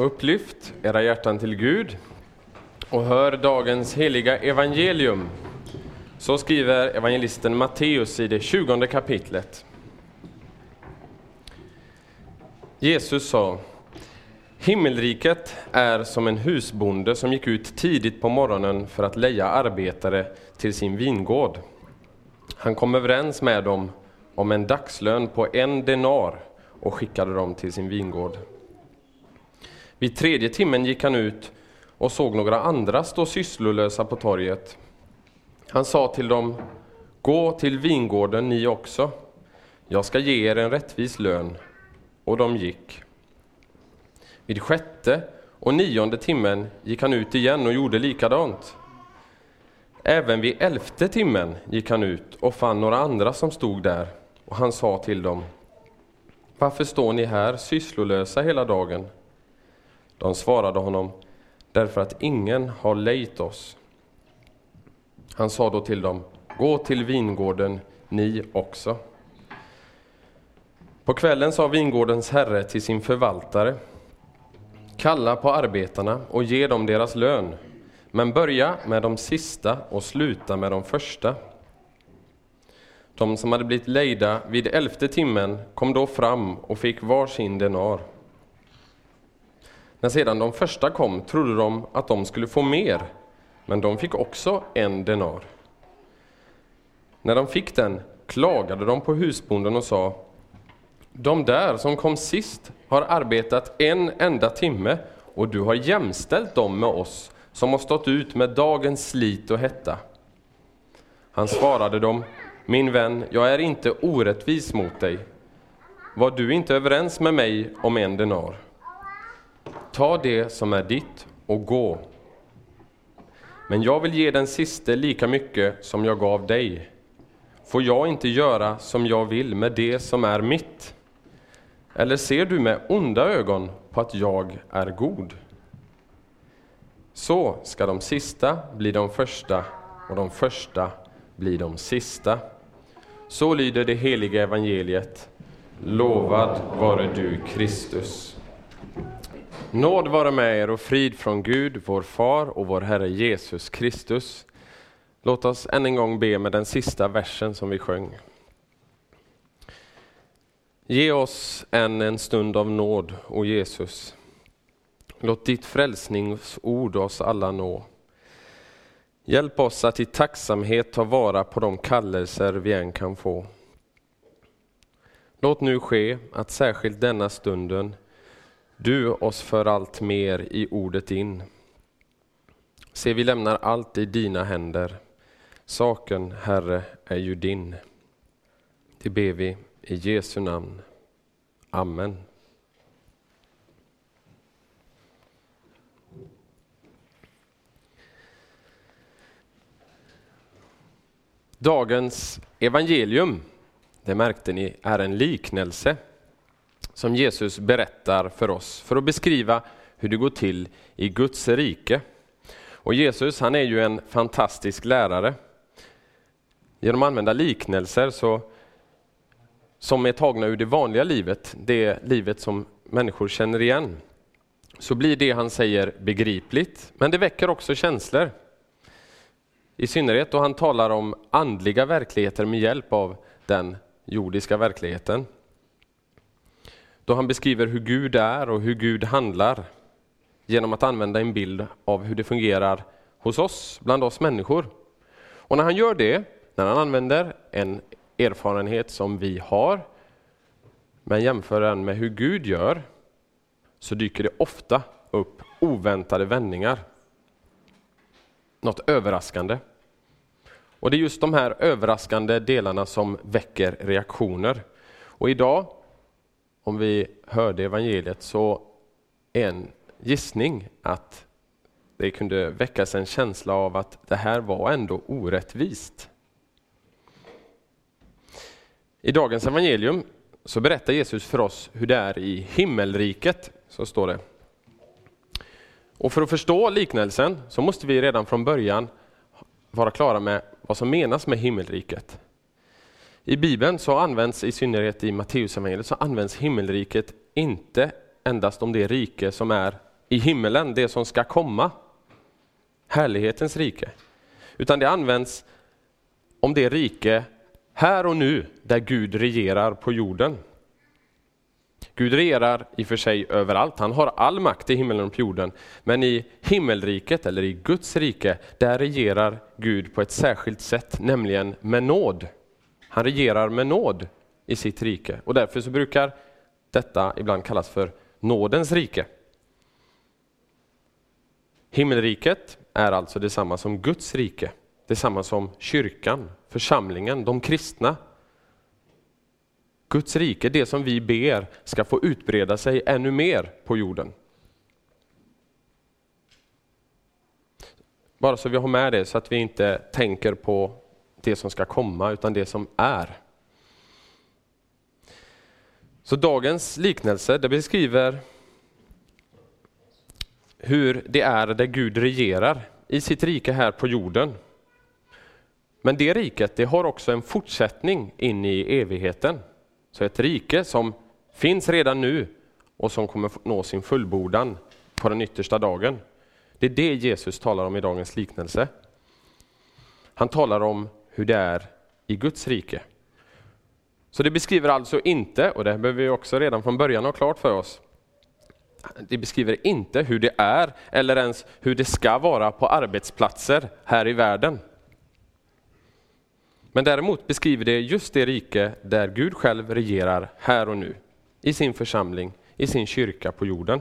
Upplyft era hjärtan till Gud och hör dagens heliga evangelium. Så skriver evangelisten Matteus i det tjugonde kapitlet. Jesus sa Himmelriket är som en husbonde som gick ut tidigt på morgonen för att leja arbetare till sin vingård. Han kom överens med dem om en dagslön på en denar och skickade dem till sin vingård. Vid tredje timmen gick han ut och såg några andra stå sysslolösa på torget. Han sa till dem, gå till vingården ni också. Jag ska ge er en rättvis lön. Och de gick. Vid sjätte och nionde timmen gick han ut igen och gjorde likadant. Även vid elfte timmen gick han ut och fann några andra som stod där, och han sa till dem, Varför står ni här sysslolösa hela dagen? De svarade honom, därför att ingen har lejt oss. Han sa då till dem, gå till vingården ni också. På kvällen sa vingårdens herre till sin förvaltare, kalla på arbetarna och ge dem deras lön, men börja med de sista och sluta med de första. De som hade blivit lejda vid elfte timmen kom då fram och fick var sin denar. När sedan de första kom trodde de att de skulle få mer, men de fick också en denar. När de fick den klagade de på husbonden och sa De där som kom sist har arbetat en enda timme och du har jämställt dem med oss som har stått ut med dagens slit och hetta. Han svarade dem Min vän, jag är inte orättvis mot dig. Var du inte överens med mig om en denar? Ta det som är ditt och gå. Men jag vill ge den siste lika mycket som jag gav dig. Får jag inte göra som jag vill med det som är mitt? Eller ser du med onda ögon på att jag är god? Så ska de sista bli de första och de första bli de sista. Så lyder det heliga evangeliet. Lovad vare du, Kristus. Nåd vare med er och frid från Gud, vår Far och vår Herre Jesus Kristus. Låt oss än en gång be med den sista versen som vi sjöng. Ge oss än en stund av nåd, o Jesus. Låt ditt frälsningsord oss alla nå. Hjälp oss att i tacksamhet ta vara på de kallelser vi än kan få. Låt nu ske att särskilt denna stunden du oss för allt mer i ordet in. Se, vi lämnar allt i dina händer. Saken, Herre, är ju din. Det ber vi i Jesu namn. Amen. Dagens evangelium, det märkte ni, är en liknelse som Jesus berättar för oss för att beskriva hur det går till i Guds rike. Och Jesus han är ju en fantastisk lärare. Genom att använda liknelser så, som är tagna ur det vanliga livet, det livet som människor känner igen, så blir det han säger begripligt, men det väcker också känslor. I synnerhet då han talar om andliga verkligheter med hjälp av den jordiska verkligheten då han beskriver hur Gud är och hur Gud handlar genom att använda en bild av hur det fungerar hos oss, bland oss människor. Och när han gör det, när han använder en erfarenhet som vi har, men jämför den med hur Gud gör, så dyker det ofta upp oväntade vändningar. Något överraskande. Och det är just de här överraskande delarna som väcker reaktioner. Och idag om vi hörde evangeliet så en gissning att det kunde väckas en känsla av att det här var ändå orättvist. I dagens evangelium så berättar Jesus för oss hur det är i himmelriket, så står det. Och för att förstå liknelsen så måste vi redan från början vara klara med vad som menas med himmelriket. I Bibeln så används, i synnerhet i Matteusevangeliet, så används himmelriket inte endast om det rike som är i himmelen, det som ska komma, härlighetens rike. Utan det används om det rike här och nu där Gud regerar på jorden. Gud regerar i och för sig överallt, han har all makt i himmelen och på jorden. Men i himmelriket, eller i Guds rike, där regerar Gud på ett särskilt sätt, nämligen med nåd. Han regerar med nåd i sitt rike och därför så brukar detta ibland kallas för nådens rike. Himmelriket är alltså detsamma som Guds rike, detsamma som kyrkan, församlingen, de kristna. Guds rike, det som vi ber, ska få utbreda sig ännu mer på jorden. Bara så vi har med det så att vi inte tänker på det som ska komma utan det som är. Så dagens liknelse det beskriver hur det är där Gud regerar i sitt rike här på jorden. Men det riket det har också en fortsättning in i evigheten. Så ett rike som finns redan nu och som kommer nå sin fullbordan på den yttersta dagen. Det är det Jesus talar om i dagens liknelse. Han talar om hur det är i Guds rike. Så det beskriver alltså inte, och det behöver vi också redan från början ha klart för oss, det beskriver inte hur det är eller ens hur det ska vara på arbetsplatser här i världen. Men däremot beskriver det just det rike där Gud själv regerar här och nu, i sin församling, i sin kyrka på jorden.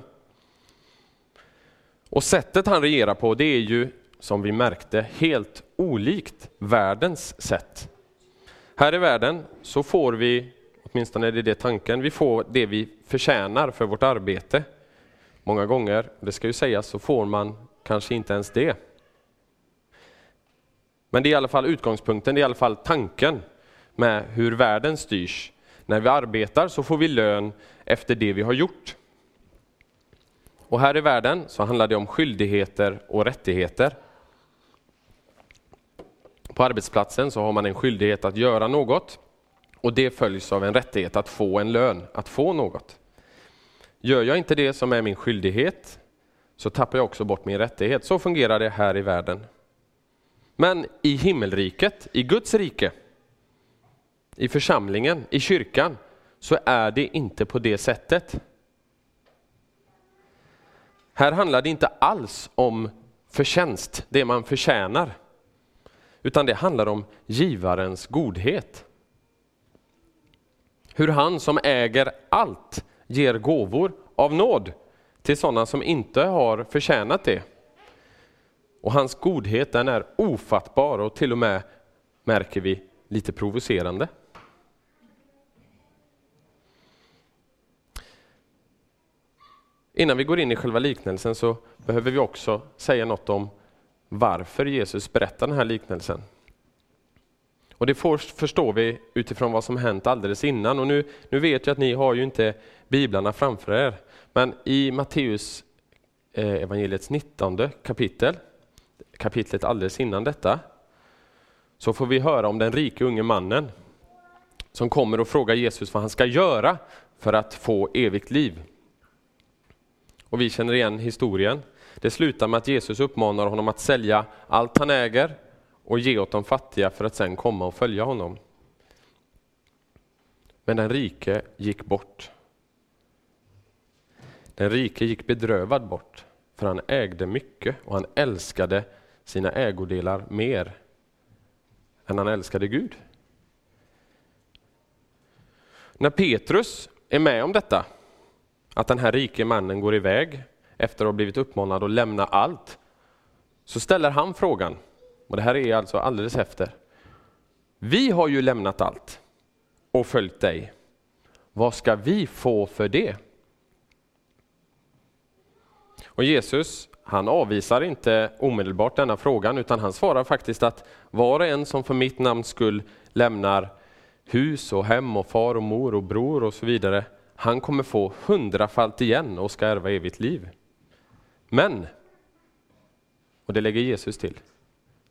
Och sättet han regerar på, det är ju som vi märkte helt olikt världens sätt. Här i världen så får vi, åtminstone är det det tanken, vi får det vi förtjänar för vårt arbete. Många gånger, det ska ju sägas, så får man kanske inte ens det. Men det är i alla fall utgångspunkten, det är i alla fall tanken med hur världen styrs. När vi arbetar så får vi lön efter det vi har gjort. Och här i världen så handlar det om skyldigheter och rättigheter. På arbetsplatsen så har man en skyldighet att göra något och det följs av en rättighet att få en lön, att få något. Gör jag inte det som är min skyldighet så tappar jag också bort min rättighet. Så fungerar det här i världen. Men i himmelriket, i Guds rike, i församlingen, i kyrkan, så är det inte på det sättet. Här handlar det inte alls om förtjänst, det man förtjänar, utan det handlar om givarens godhet. Hur han som äger allt ger gåvor av nåd till sådana som inte har förtjänat det. Och hans godhet den är ofattbar och till och med, märker vi, lite provocerande. Innan vi går in i själva liknelsen så behöver vi också säga något om varför Jesus berättar den här liknelsen. Och det förstår vi utifrån vad som hänt alldeles innan. Och nu, nu vet jag att ni har ju inte biblarna framför er, men i Matteus eh, evangeliets 19 kapitel kapitlet alldeles innan detta, så får vi höra om den rike unge mannen som kommer och frågar Jesus vad han ska göra för att få evigt liv. Och vi känner igen historien. Det slutar med att Jesus uppmanar honom att sälja allt han äger och ge åt de fattiga för att sen komma och följa honom. Men den rike gick bort. Den rike gick bedrövad bort, för han ägde mycket och han älskade sina ägodelar mer än han älskade Gud. När Petrus är med om detta, att den här rike mannen går iväg efter att ha blivit uppmanad att lämna allt, så ställer han frågan, och det här är alltså alldeles efter. Vi har ju lämnat allt och följt dig. Vad ska vi få för det? Och Jesus han avvisar inte omedelbart denna frågan utan han svarar faktiskt att var och en som för mitt namns skull lämnar hus och hem och far och mor och bror och så vidare, han kommer få hundrafalt igen och ska ärva evigt liv. Men, och det lägger Jesus till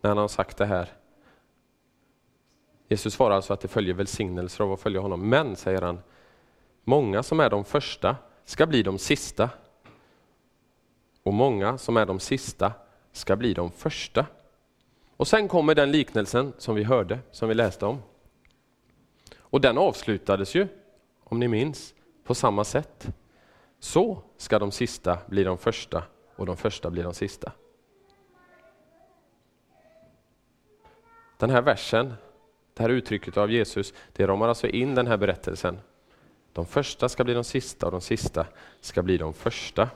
när han har sagt det här. Jesus svarar alltså att det följer välsignelser av att följa honom. Men, säger han, många som är de första ska bli de sista och många som är de sista ska bli de första. Och sen kommer den liknelsen som vi hörde, som vi läste om. Och den avslutades ju, om ni minns, på samma sätt. Så ska de sista bli de första och de första blir de sista. Den här versen, det här uttrycket av Jesus, det ramar alltså in den här berättelsen. De första ska bli de sista och de sista ska bli de första.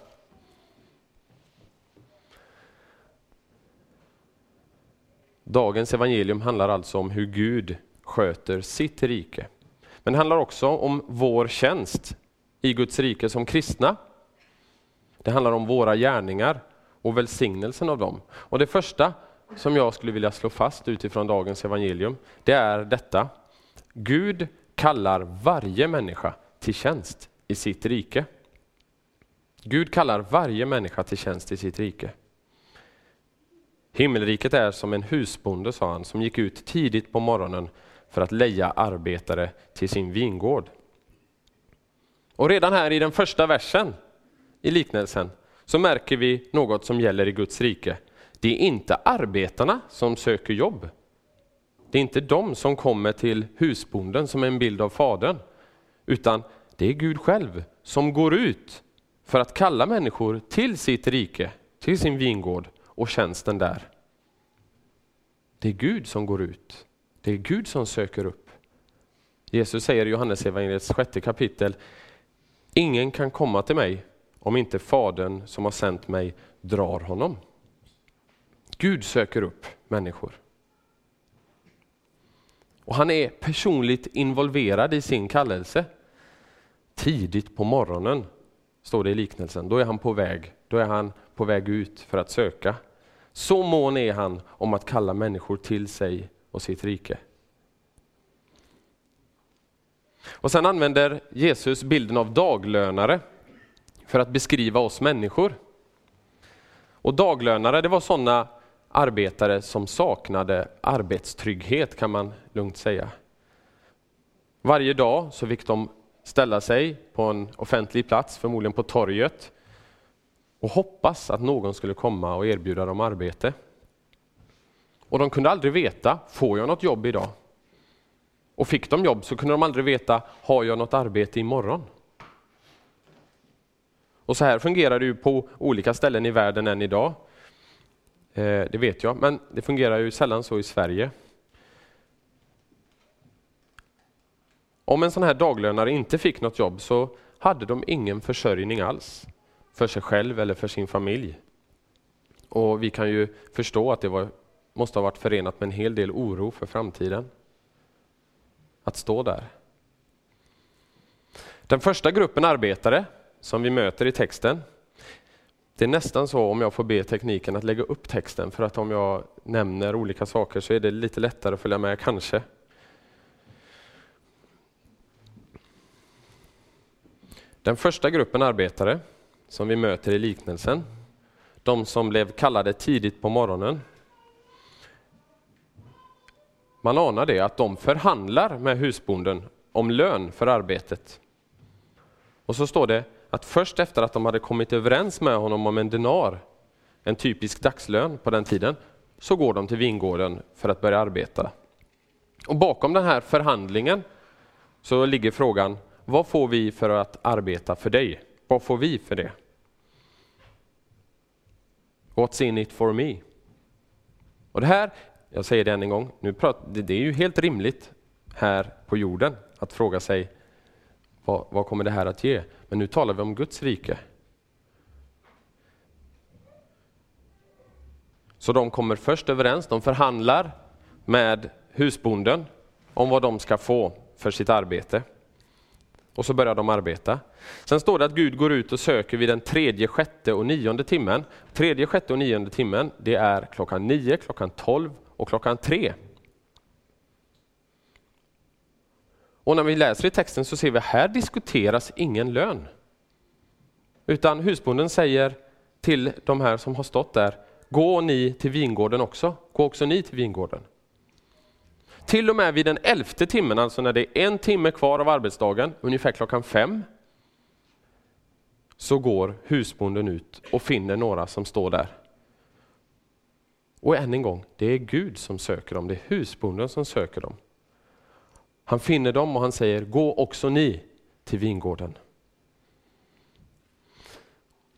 Dagens evangelium handlar alltså om hur Gud sköter sitt rike. Men det handlar också om vår tjänst i Guds rike som kristna. Det handlar om våra gärningar och välsignelsen av dem. Och det första som jag skulle vilja slå fast utifrån dagens evangelium, det är detta. Gud kallar varje människa till tjänst i sitt rike. Gud kallar varje människa till tjänst i sitt rike. Himmelriket är som en husbonde, sa han, som gick ut tidigt på morgonen för att leja arbetare till sin vingård. Och redan här i den första versen i liknelsen så märker vi något som gäller i Guds rike. Det är inte arbetarna som söker jobb. Det är inte de som kommer till husbonden som är en bild av Fadern, utan det är Gud själv som går ut för att kalla människor till sitt rike, till sin vingård och tjänsten där. Det är Gud som går ut. Det är Gud som söker upp. Jesus säger i Johannes evangeliets sjätte kapitel, ingen kan komma till mig om inte Fadern som har sänt mig drar honom. Gud söker upp människor. Och han är personligt involverad i sin kallelse. Tidigt på morgonen, står det i liknelsen, då är han på väg. Då är han på väg ut för att söka. Så mån är han om att kalla människor till sig och sitt rike. Och Sen använder Jesus bilden av daglönare för att beskriva oss människor. Och Daglönare det var sådana arbetare som saknade arbetstrygghet kan man lugnt säga. Varje dag så fick de ställa sig på en offentlig plats, förmodligen på torget, och hoppas att någon skulle komma och erbjuda dem arbete. Och de kunde aldrig veta, får jag något jobb idag? Och fick de jobb så kunde de aldrig veta, har jag något arbete imorgon? Och så här fungerar det ju på olika ställen i världen än idag. Eh, det vet jag, men det fungerar ju sällan så i Sverige. Om en sån här daglönare inte fick något jobb så hade de ingen försörjning alls för sig själv eller för sin familj. Och vi kan ju förstå att det var, måste ha varit förenat med en hel del oro för framtiden. Att stå där. Den första gruppen arbetare som vi möter i texten, det är nästan så om jag får be tekniken att lägga upp texten, för att om jag nämner olika saker så är det lite lättare att följa med kanske. Den första gruppen arbetare som vi möter i liknelsen, de som blev kallade tidigt på morgonen. Man anar det att de förhandlar med husbonden om lön för arbetet. Och så står det att först efter att de hade kommit överens med honom om en denar, en typisk dagslön på den tiden, så går de till vingården för att börja arbeta. Och bakom den här förhandlingen så ligger frågan, vad får vi för att arbeta för dig? Vad får vi för det? What's in it for me? Och det här, jag säger det än en gång, nu pratar, det är ju helt rimligt här på jorden att fråga sig vad, vad kommer det här att ge? Men nu talar vi om Guds rike. Så de kommer först överens, de förhandlar med husbonden om vad de ska få för sitt arbete. Och så börjar de arbeta. Sen står det att Gud går ut och söker vid den tredje, sjätte och nionde timmen. Tredje, sjätte och nionde timmen, det är klockan nio, klockan tolv och klockan tre. Och när vi läser i texten så ser vi att här diskuteras ingen lön. Utan husbonden säger till de här som har stått där, gå ni till vingården också. Gå också ni till vingården. Till och med vid den elfte timmen, alltså när det är en timme kvar av arbetsdagen, ungefär klockan fem, så går husbonden ut och finner några som står där. Och än en gång, det är Gud som söker dem, det är husbonden som söker dem. Han finner dem och han säger, gå också ni till vingården.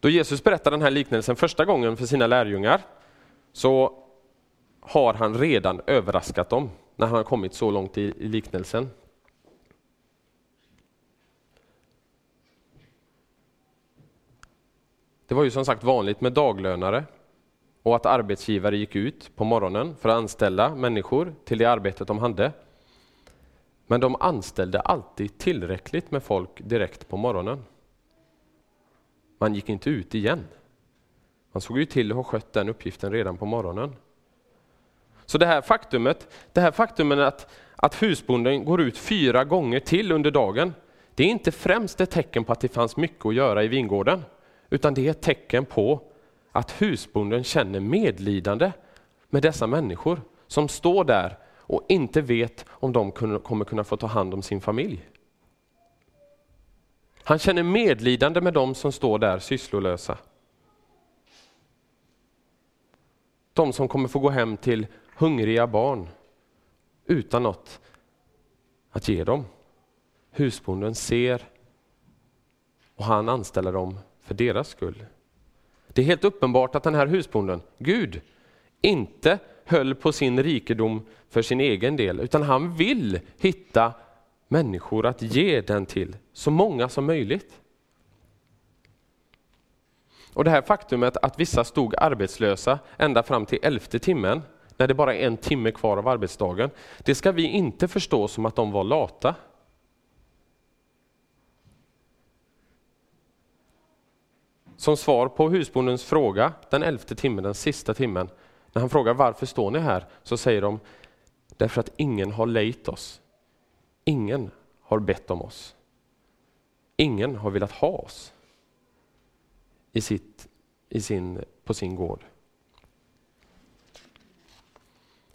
Då Jesus berättar den här liknelsen första gången för sina lärjungar så har han redan överraskat dem när han har kommit så långt i, i liknelsen. Det var ju som sagt vanligt med daglönare och att arbetsgivare gick ut på morgonen för att anställa människor till det arbetet de hade. Men de anställde alltid tillräckligt med folk direkt på morgonen. Man gick inte ut igen. Man såg ju till att ha skött den uppgiften redan på morgonen. Så det här faktumet, det här faktumet att, att husbonden går ut fyra gånger till under dagen, det är inte främst ett tecken på att det fanns mycket att göra i vingården, utan det är ett tecken på att husbonden känner medlidande med dessa människor som står där och inte vet om de kommer kunna få ta hand om sin familj. Han känner medlidande med dem som står där sysslolösa. De som kommer få gå hem till hungriga barn utan något att ge dem. Husbonden ser och han anställer dem för deras skull. Det är helt uppenbart att den här husbonden, Gud, inte höll på sin rikedom för sin egen del, utan han vill hitta människor att ge den till, så många som möjligt. Och Det här faktumet att vissa stod arbetslösa ända fram till elfte timmen, när det bara är en timme kvar av arbetsdagen, det ska vi inte förstå som att de var lata. Som svar på husbondens fråga den elfte timmen, den sista timmen, när han frågar varför står ni här, så säger de därför att ingen har lejt oss. Ingen har bett om oss. Ingen har velat ha oss i sitt, i sin, på sin gård.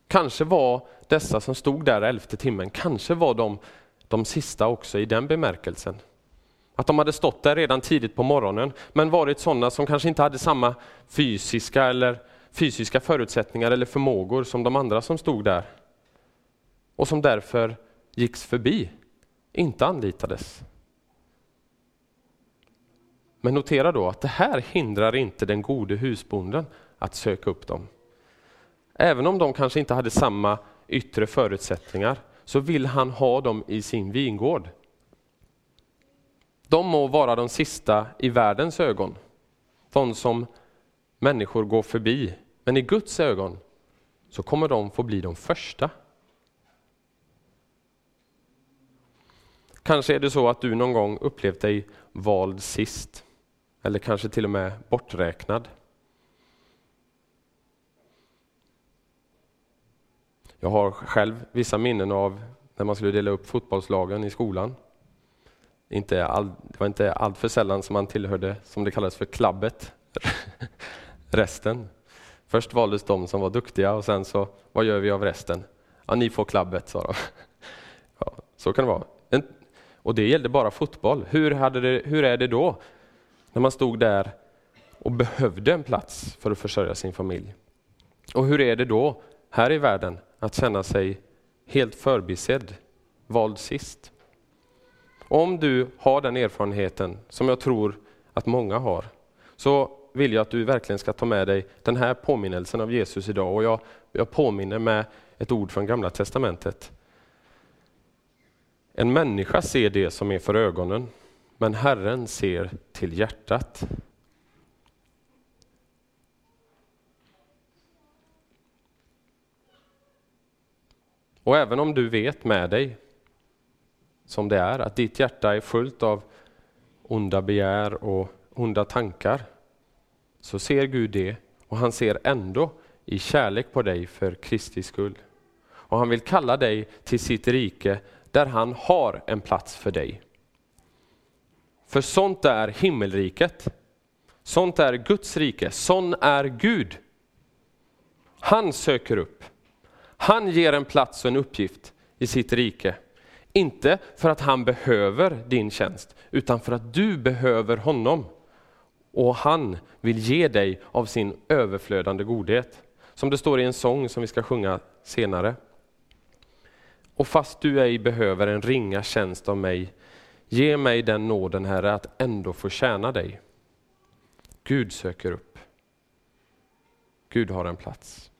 Kanske var dessa som stod där elfte timmen, kanske var de de sista också i den bemärkelsen. Att de hade stått där redan tidigt på morgonen, men varit sådana som kanske inte hade samma fysiska, eller fysiska förutsättningar eller förmågor som de andra som stod där. Och som därför gicks förbi, inte anlitades. Men notera då att det här hindrar inte den gode husbonden att söka upp dem. Även om de kanske inte hade samma yttre förutsättningar så vill han ha dem i sin vingård. De må vara de sista i världens ögon, de som människor går förbi. Men i Guds ögon så kommer de få bli de första. Kanske är det så att du någon gång upplevt dig vald sist, eller kanske till och med borträknad. Jag har själv vissa minnen av när man skulle dela upp fotbollslagen i skolan. Inte all, det var inte alltför sällan som man tillhörde, som det kallas för, klabbet. resten. Först valdes de som var duktiga och sen så, vad gör vi av resten? Ja, ni får klabbet, sa de. Ja, så kan det vara. En, och det gällde bara fotboll. Hur, hade det, hur är det då när man stod där och behövde en plats för att försörja sin familj? Och hur är det då här i världen att känna sig helt förbisedd, vald sist? Om du har den erfarenheten, som jag tror att många har, så vill jag att du verkligen ska ta med dig den här påminnelsen av Jesus idag. Och jag, jag påminner med ett ord från Gamla Testamentet. En människa ser det som är för ögonen, men Herren ser till hjärtat. Och även om du vet med dig som det är, att ditt hjärta är fullt av onda begär och onda tankar, så ser Gud det och han ser ändå i kärlek på dig för Kristi skull. Och han vill kalla dig till sitt rike där han har en plats för dig. För sånt är himmelriket. Sånt är Guds rike. Sån är Gud. Han söker upp. Han ger en plats och en uppgift i sitt rike. Inte för att han behöver din tjänst, utan för att du behöver honom och han vill ge dig av sin överflödande godhet. Som det står i en sång som vi ska sjunga senare. Och fast du ej behöver en ringa tjänst av mig, ge mig den nåden, Herre, att ändå få tjäna dig. Gud söker upp. Gud har en plats.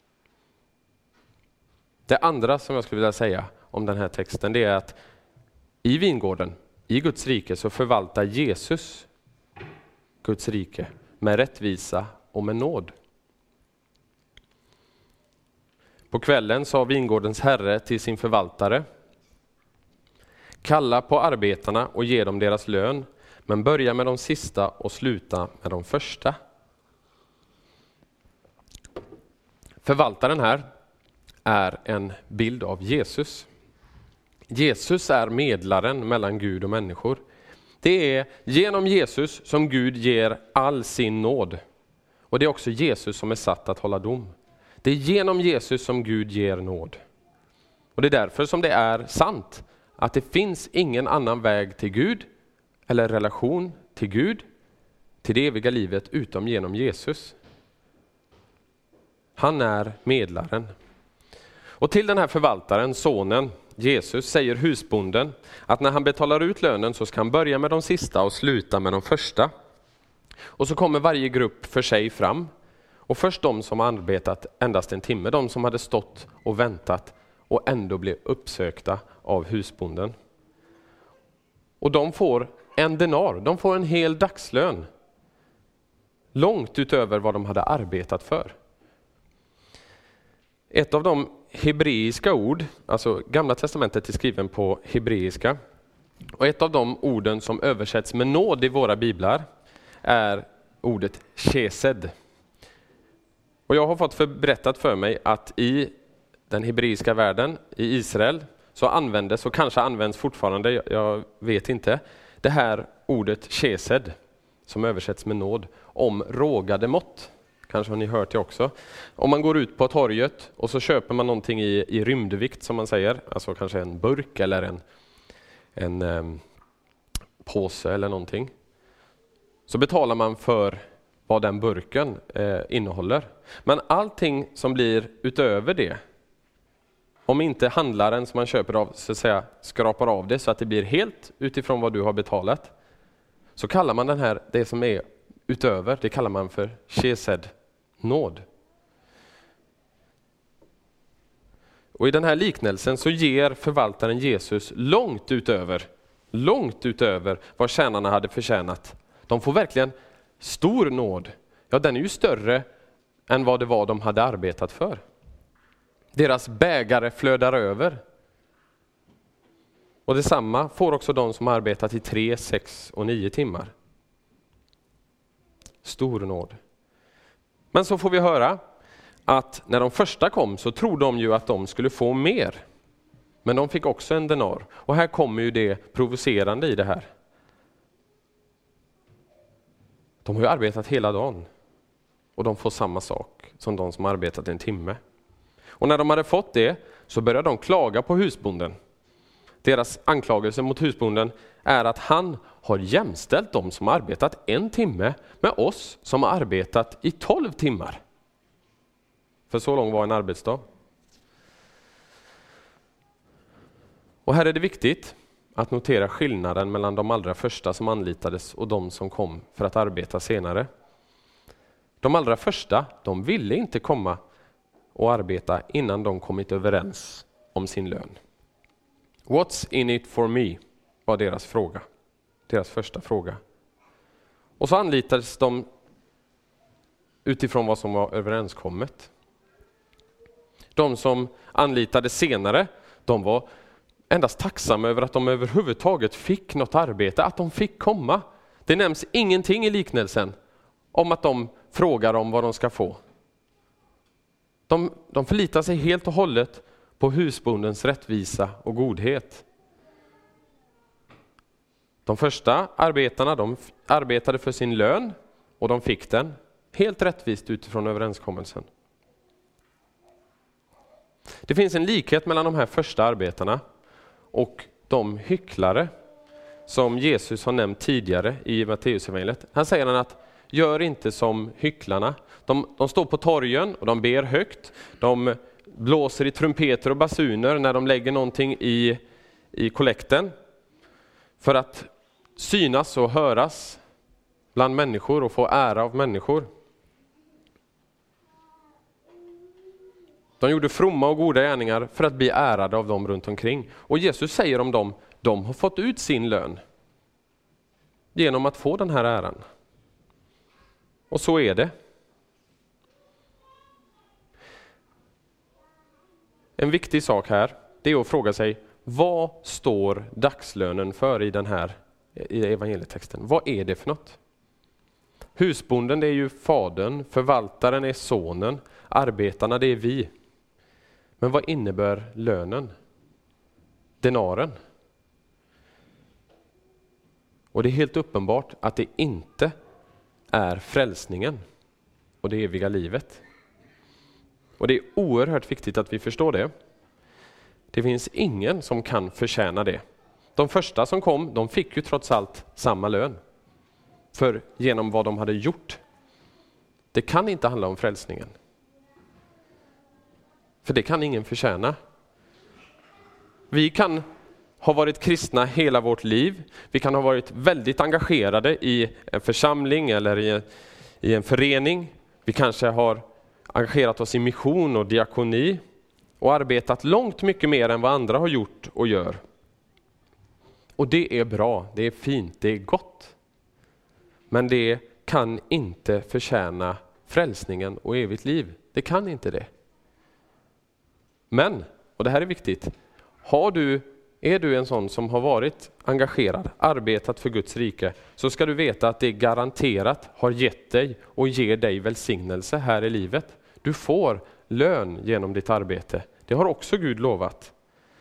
Det andra som jag skulle vilja säga om den här texten, det är att i vingården, i Guds rike, så förvaltar Jesus Guds rike med rättvisa och med nåd. På kvällen sa vingårdens herre till sin förvaltare Kalla på arbetarna och ge dem deras lön, men börja med de sista och sluta med de första. Förvaltaren här är en bild av Jesus. Jesus är medlaren mellan Gud och människor. Det är genom Jesus som Gud ger all sin nåd. Och det är också Jesus som är satt att hålla dom. Det är genom Jesus som Gud ger nåd. Och det är därför som det är sant att det finns ingen annan väg till Gud eller relation till Gud, till det eviga livet, utom genom Jesus. Han är medlaren. Och till den här förvaltaren, sonen, Jesus, säger husbonden att när han betalar ut lönen så ska han börja med de sista och sluta med de första. Och så kommer varje grupp för sig fram. Och först de som har arbetat endast en timme, de som hade stått och väntat och ändå blev uppsökta av husbonden. Och de får en denar, de får en hel dagslön. Långt utöver vad de hade arbetat för. Ett av de hebreiska ord, alltså Gamla testamentet är skriven på hebreiska. Och ett av de orden som översätts med nåd i våra biblar är ordet chesed. Och jag har fått för berättat för mig att i den hebreiska världen, i Israel, så användes, och kanske används fortfarande, jag vet inte, det här ordet chesed, som översätts med nåd, om rågade mått. Kanske har ni hört det också. Om man går ut på torget och så köper man någonting i, i rymdvikt som man säger, alltså kanske en burk eller en, en um, påse eller någonting. Så betalar man för vad den burken eh, innehåller. Men allting som blir utöver det, om inte handlaren som man köper av så att säga, skrapar av det så att det blir helt utifrån vad du har betalat, så kallar man den här, det som är utöver, det kallar man för chesed, nåd. Och I den här liknelsen så ger förvaltaren Jesus långt utöver, långt utöver vad tjänarna hade förtjänat. De får verkligen stor nåd. Ja, den är ju större än vad det var de hade arbetat för. Deras bägare flödar över. Och detsamma får också de som arbetat i tre, sex och nio timmar. Stor nåd. Men så får vi höra att när de första kom så trodde de ju att de skulle få mer. Men de fick också en denar. Och här kommer ju det provocerande i det här. De har ju arbetat hela dagen och de får samma sak som de som arbetat en timme. Och när de hade fått det så började de klaga på husbonden. Deras anklagelse mot husbonden är att han har jämställt de som arbetat en timme med oss som har arbetat i tolv timmar. För så lång var en arbetsdag. Och här är det viktigt att notera skillnaden mellan de allra första som anlitades och de som kom för att arbeta senare. De allra första, de ville inte komma och arbeta innan de kommit överens om sin lön. What's in it for me? var deras fråga. Deras första fråga. Och så anlitades de utifrån vad som var överenskommet. De som anlitades senare, de var endast tacksamma över att de överhuvudtaget fick något arbete, att de fick komma. Det nämns ingenting i liknelsen om att de frågar om vad de ska få. De, de förlitar sig helt och hållet på husbondens rättvisa och godhet. De första arbetarna de arbetade för sin lön och de fick den helt rättvist utifrån överenskommelsen. Det finns en likhet mellan de här första arbetarna och de hycklare som Jesus har nämnt tidigare i Matteusevangeliet. Han säger att gör inte som hycklarna. De, de står på torgen och de ber högt. De blåser i trumpeter och basuner när de lägger någonting i, i kollekten. För att synas och höras bland människor och få ära av människor. De gjorde fromma och goda gärningar för att bli ärade av dem runt omkring. Och Jesus säger om dem, de har fått ut sin lön genom att få den här äran. Och så är det. En viktig sak här, det är att fråga sig, vad står dagslönen för i den här i evangelietexten? Vad är det för något? Husbonden det är ju fadern, förvaltaren är sonen, arbetarna det är vi. Men vad innebär lönen? Denaren? Och det är helt uppenbart att det inte är frälsningen och det eviga livet. Och det är oerhört viktigt att vi förstår det. Det finns ingen som kan förtjäna det. De första som kom, de fick ju trots allt samma lön. För genom vad de hade gjort. Det kan inte handla om frälsningen. För det kan ingen förtjäna. Vi kan ha varit kristna hela vårt liv. Vi kan ha varit väldigt engagerade i en församling eller i en, i en förening. Vi kanske har engagerat oss i mission och diakoni och arbetat långt mycket mer än vad andra har gjort och gör. Och det är bra, det är fint, det är gott. Men det kan inte förtjäna frälsningen och evigt liv. Det kan inte det. Men, och det här är viktigt, har du, är du en sån som har varit engagerad, arbetat för Guds rike, så ska du veta att det garanterat har gett dig och ger dig välsignelse här i livet. Du får lön genom ditt arbete. Det har också Gud lovat.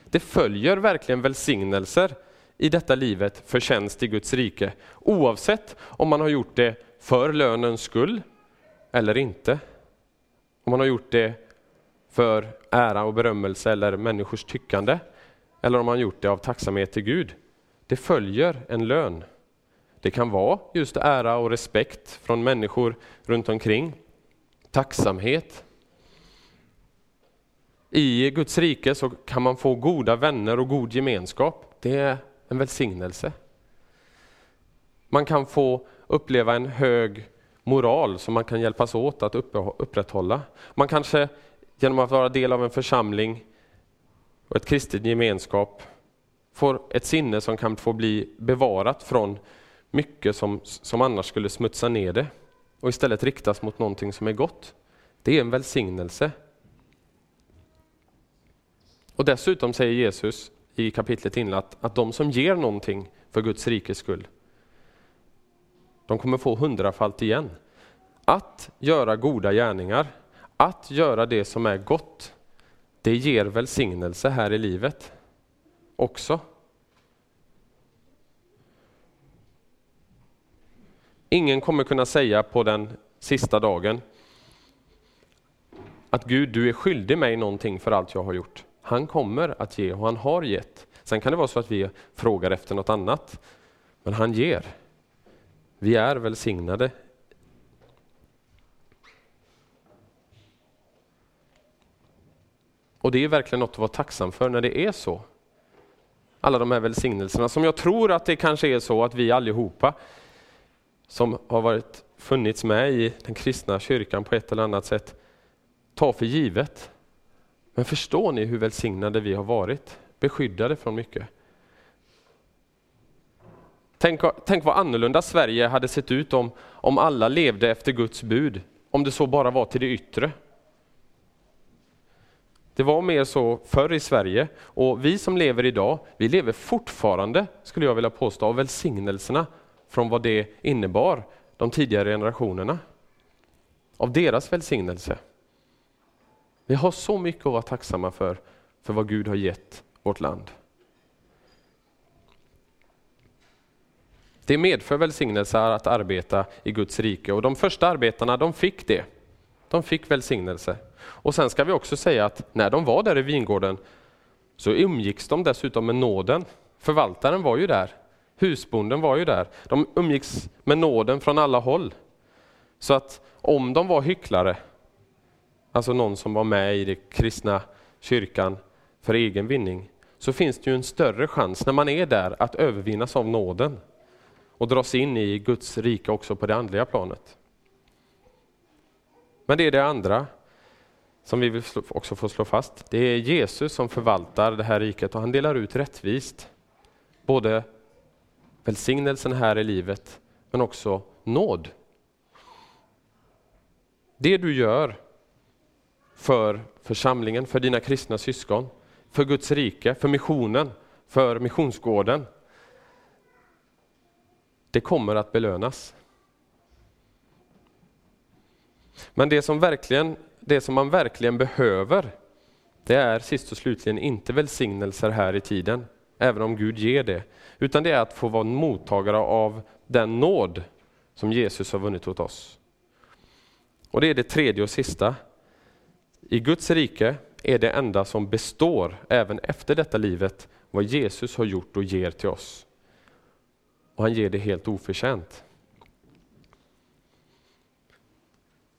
Det följer verkligen välsignelser i detta livet för tjänst i Guds rike, oavsett om man har gjort det för lönens skull eller inte. Om man har gjort det för ära och berömmelse eller människors tyckande, eller om man gjort det av tacksamhet till Gud. Det följer en lön. Det kan vara just ära och respekt från människor runt omkring, tacksamhet. I Guds rike så kan man få goda vänner och god gemenskap. Det en välsignelse. Man kan få uppleva en hög moral som man kan hjälpas åt att upprätthålla. Man kanske genom att vara del av en församling och ett kristet gemenskap får ett sinne som kan få bli bevarat från mycket som, som annars skulle smutsa ner det och istället riktas mot någonting som är gott. Det är en välsignelse. Och dessutom säger Jesus i kapitlet innan att, att de som ger någonting för Guds rikes skull, de kommer få hundrafalt igen. Att göra goda gärningar, att göra det som är gott, det ger välsignelse här i livet också. Ingen kommer kunna säga på den sista dagen att Gud, du är skyldig mig någonting för allt jag har gjort. Han kommer att ge och han har gett. Sen kan det vara så att vi frågar efter något annat, men han ger. Vi är välsignade. Och det är verkligen något att vara tacksam för när det är så. Alla de här välsignelserna som jag tror att det kanske är så att vi allihopa som har varit, funnits med i den kristna kyrkan på ett eller annat sätt tar för givet. Men förstår ni hur välsignade vi har varit? Beskyddade från mycket. Tänk, tänk vad annorlunda Sverige hade sett ut om, om alla levde efter Guds bud, om det så bara var till det yttre. Det var mer så förr i Sverige och vi som lever idag, vi lever fortfarande, skulle jag vilja påstå, av välsignelserna från vad det innebar de tidigare generationerna. Av deras välsignelse. Vi har så mycket att vara tacksamma för, för vad Gud har gett vårt land. Det medför välsignelse att arbeta i Guds rike och de första arbetarna de fick det. De fick välsignelse. Och sen ska vi också säga att när de var där i vingården så umgicks de dessutom med nåden. Förvaltaren var ju där, husbonden var ju där. De umgicks med nåden från alla håll. Så att om de var hycklare, alltså någon som var med i den kristna kyrkan för egen vinning, så finns det ju en större chans när man är där att övervinnas av nåden och dras in i Guds rike också på det andliga planet. Men det är det andra som vi vill också får slå fast. Det är Jesus som förvaltar det här riket och han delar ut rättvist. Både välsignelsen här i livet men också nåd. Det du gör för församlingen, för dina kristna syskon, för Guds rike, för missionen, för missionsgården. Det kommer att belönas. Men det som, verkligen, det som man verkligen behöver, det är sist och slutligen inte välsignelser här i tiden, även om Gud ger det, utan det är att få vara mottagare av den nåd som Jesus har vunnit åt oss. Och det är det tredje och sista. I Guds rike är det enda som består även efter detta livet vad Jesus har gjort och ger till oss. Och han ger det helt oförtjänt.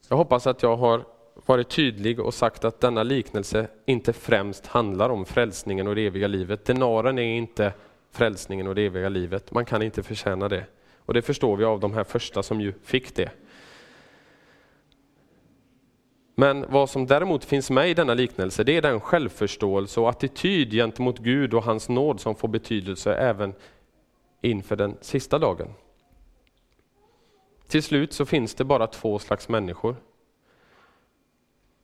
Jag hoppas att jag har varit tydlig och sagt att denna liknelse inte främst handlar om frälsningen och det eviga livet. Denaren är inte frälsningen och det eviga livet. Man kan inte förtjäna det. Och det förstår vi av de här första som ju fick det. Men vad som däremot finns med i denna liknelse, det är den självförståelse och attityd gentemot Gud och hans nåd som får betydelse även inför den sista dagen. Till slut så finns det bara två slags människor.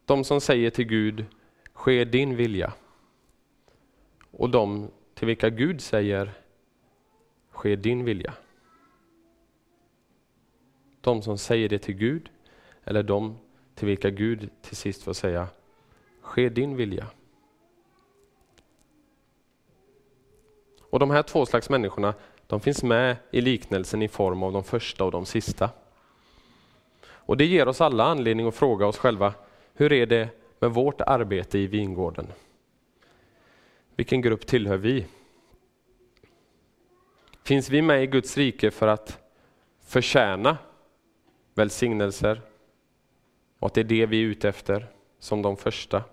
De som säger till Gud, ske din vilja. Och de till vilka Gud säger, ske din vilja. De som säger det till Gud, eller de till vilka Gud till sist får säga, ske din vilja. Och de här två slags människorna, de finns med i liknelsen i form av de första och de sista. Och det ger oss alla anledning att fråga oss själva, hur är det med vårt arbete i vingården? Vilken grupp tillhör vi? Finns vi med i Guds rike för att förtjäna välsignelser, och att det är det vi är ute efter, som de första.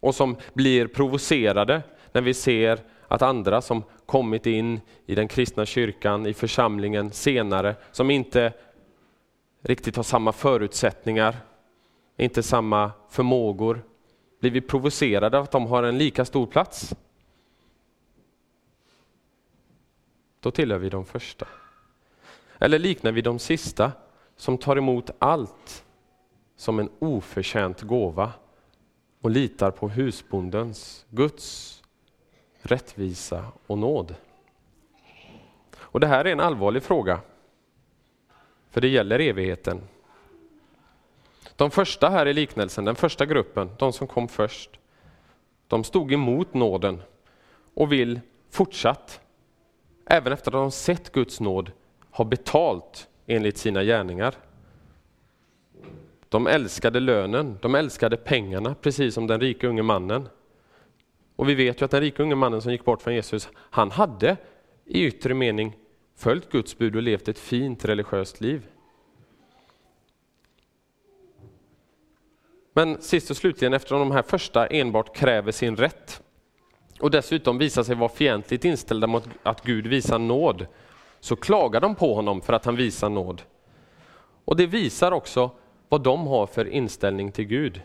Och som blir provocerade när vi ser att andra som kommit in i den kristna kyrkan, i församlingen senare, som inte riktigt har samma förutsättningar, inte samma förmågor, blir vi provocerade av att de har en lika stor plats. Då tillhör vi de första. Eller liknar vi de sista som tar emot allt som en oförtjänt gåva och litar på husbondens, Guds rättvisa och nåd. Och Det här är en allvarlig fråga, för det gäller evigheten. De första här i liknelsen, den första gruppen, de som kom först, de stod emot nåden och vill fortsatt, även efter att de sett Guds nåd, ha betalt enligt sina gärningar. De älskade lönen, de älskade pengarna, precis som den rike unge mannen. Och vi vet ju att den rike unge mannen som gick bort från Jesus, han hade i yttre mening följt Guds bud och levt ett fint religiöst liv. Men sist och slutligen, eftersom de här första enbart kräver sin rätt och dessutom visar sig vara fientligt inställda mot att Gud visar nåd, så klagar de på honom för att han visar nåd. Och det visar också vad de har för inställning till Gud.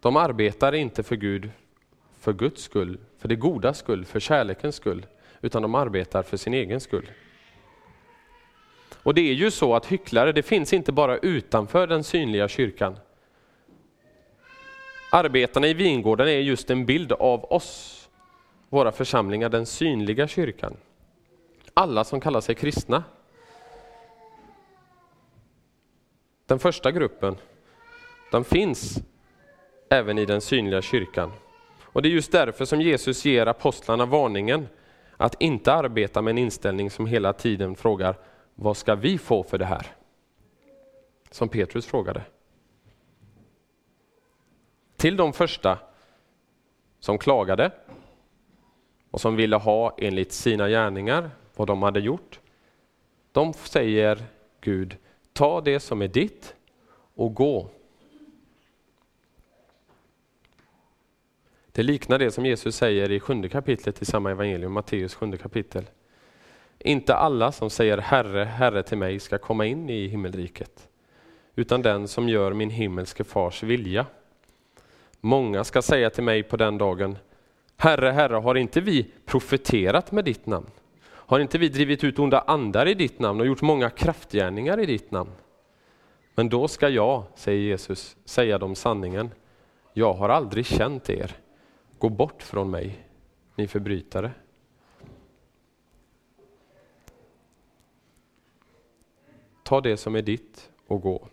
De arbetar inte för Gud för Guds skull, för det goda skull, för kärlekens skull, utan de arbetar för sin egen skull. Och det är ju så att hycklare, det finns inte bara utanför den synliga kyrkan. Arbetarna i vingården är just en bild av oss, våra församlingar, den synliga kyrkan. Alla som kallar sig kristna Den första gruppen, den finns även i den synliga kyrkan. Och Det är just därför som Jesus ger apostlarna varningen att inte arbeta med en inställning som hela tiden frågar, vad ska vi få för det här? Som Petrus frågade. Till de första som klagade och som ville ha enligt sina gärningar vad de hade gjort, de säger Gud, ta det som är ditt och gå. Det liknar det som Jesus säger i sjunde kapitlet i samma evangelium, Matteus sjunde kapitel. Inte alla som säger Herre, Herre till mig ska komma in i himmelriket, utan den som gör min himmelske fars vilja. Många ska säga till mig på den dagen, Herre, Herre, har inte vi profeterat med ditt namn? Har inte vi drivit ut onda andar i ditt namn och gjort många kraftgärningar i ditt namn? Men då ska jag, säger Jesus, säga dem sanningen. Jag har aldrig känt er. Gå bort från mig, ni förbrytare. Ta det som är ditt och gå.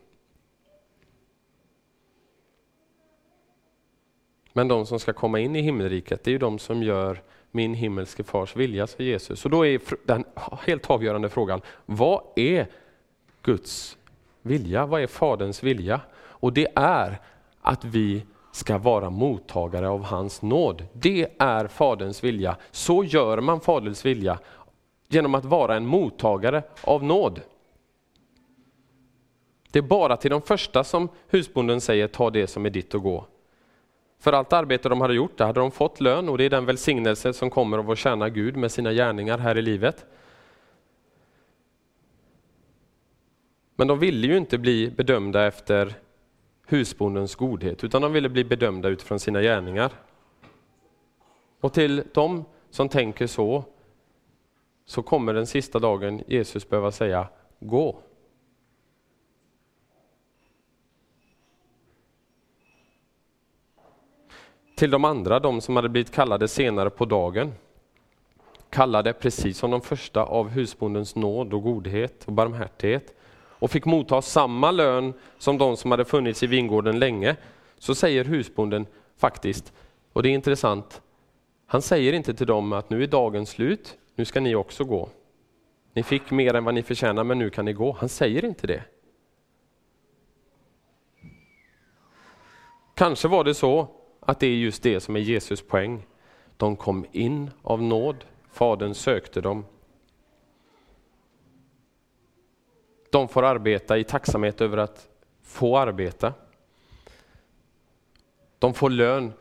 Men de som ska komma in i himmelriket, det är ju de som gör min himmelske fars vilja, säger Jesus. Och då är den helt avgörande frågan, vad är Guds vilja? Vad är Faderns vilja? Och det är att vi ska vara mottagare av hans nåd. Det är Faderns vilja. Så gör man Faderns vilja, genom att vara en mottagare av nåd. Det är bara till de första som husbonden säger, ta det som är ditt och gå. För allt arbete de hade gjort, det hade de fått lön och det är den välsignelse som kommer av att tjäna Gud med sina gärningar här i livet. Men de ville ju inte bli bedömda efter husbondens godhet, utan de ville bli bedömda utifrån sina gärningar. Och till de som tänker så, så kommer den sista dagen Jesus behöva säga gå. Till de andra, de som hade blivit kallade senare på dagen. Kallade precis som de första av husbondens nåd och godhet och barmhärtighet och fick motta samma lön som de som hade funnits i vingården länge. Så säger husbonden faktiskt, och det är intressant, han säger inte till dem att nu är dagen slut, nu ska ni också gå. Ni fick mer än vad ni förtjänar men nu kan ni gå. Han säger inte det. Kanske var det så att det är just det som är Jesus poäng. De kom in av nåd, Fadern sökte dem. De får arbeta i tacksamhet över att få arbeta. De får lön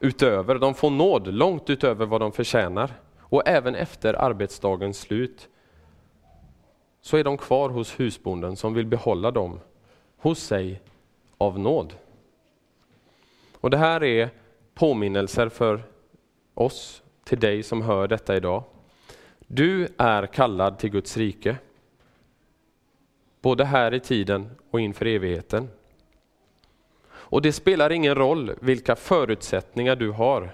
utöver, de får nåd långt utöver vad de förtjänar. Och även efter arbetsdagens slut så är de kvar hos husbonden som vill behålla dem hos sig av nåd. Och det här är påminnelser för oss, till dig som hör detta idag. Du är kallad till Guds rike. Både här i tiden och inför evigheten. Och det spelar ingen roll vilka förutsättningar du har.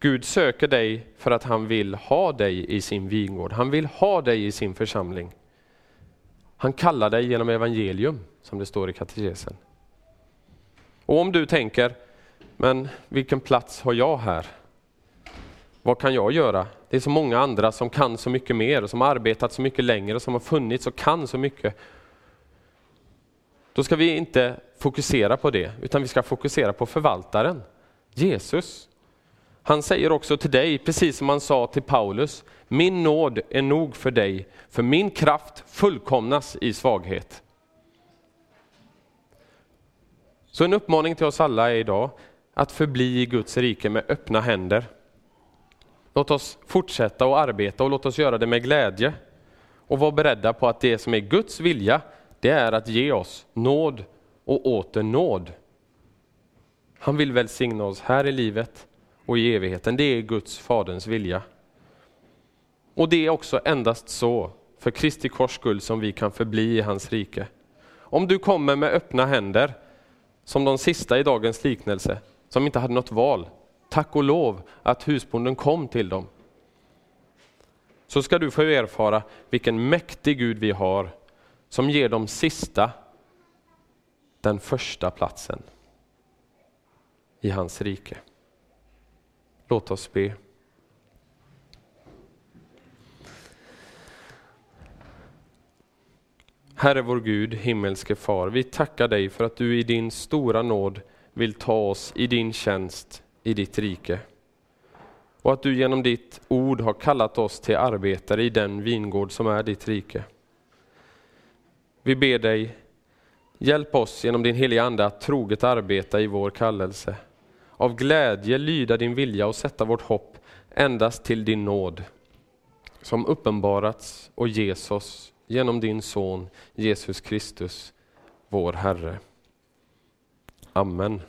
Gud söker dig för att han vill ha dig i sin vingård. Han vill ha dig i sin församling. Han kallar dig genom evangelium, som det står i katekesen. Och om du tänker, men vilken plats har jag här? Vad kan jag göra? Det är så många andra som kan så mycket mer, som har arbetat så mycket längre, som har funnits och kan så mycket. Då ska vi inte fokusera på det, utan vi ska fokusera på förvaltaren, Jesus. Han säger också till dig, precis som han sa till Paulus, min nåd är nog för dig, för min kraft fullkomnas i svaghet. Så en uppmaning till oss alla är idag att förbli i Guds rike med öppna händer. Låt oss fortsätta att arbeta och låt oss göra det med glädje. Och vara beredda på att det som är Guds vilja, det är att ge oss nåd och åter nåd. Han vill välsigna oss här i livet och i evigheten. Det är Guds, Faderns vilja. Och det är också endast så, för Kristi kors skull, som vi kan förbli i hans rike. Om du kommer med öppna händer, som de sista i dagens liknelse, som inte hade något val. Tack och lov att husbonden kom till dem. Så ska du få erfara vilken mäktig Gud vi har som ger de sista den första platsen i hans rike. Låt oss be. Herre vår Gud, himmelske far, vi tackar dig för att du i din stora nåd vill ta oss i din tjänst i ditt rike. Och att du genom ditt ord har kallat oss till arbetare i den vingård som är ditt rike. Vi ber dig, hjälp oss genom din heliga Ande att troget arbeta i vår kallelse. Av glädje lyda din vilja och sätta vårt hopp endast till din nåd som uppenbarats och ges oss genom din Son Jesus Kristus, vår Herre. Amen.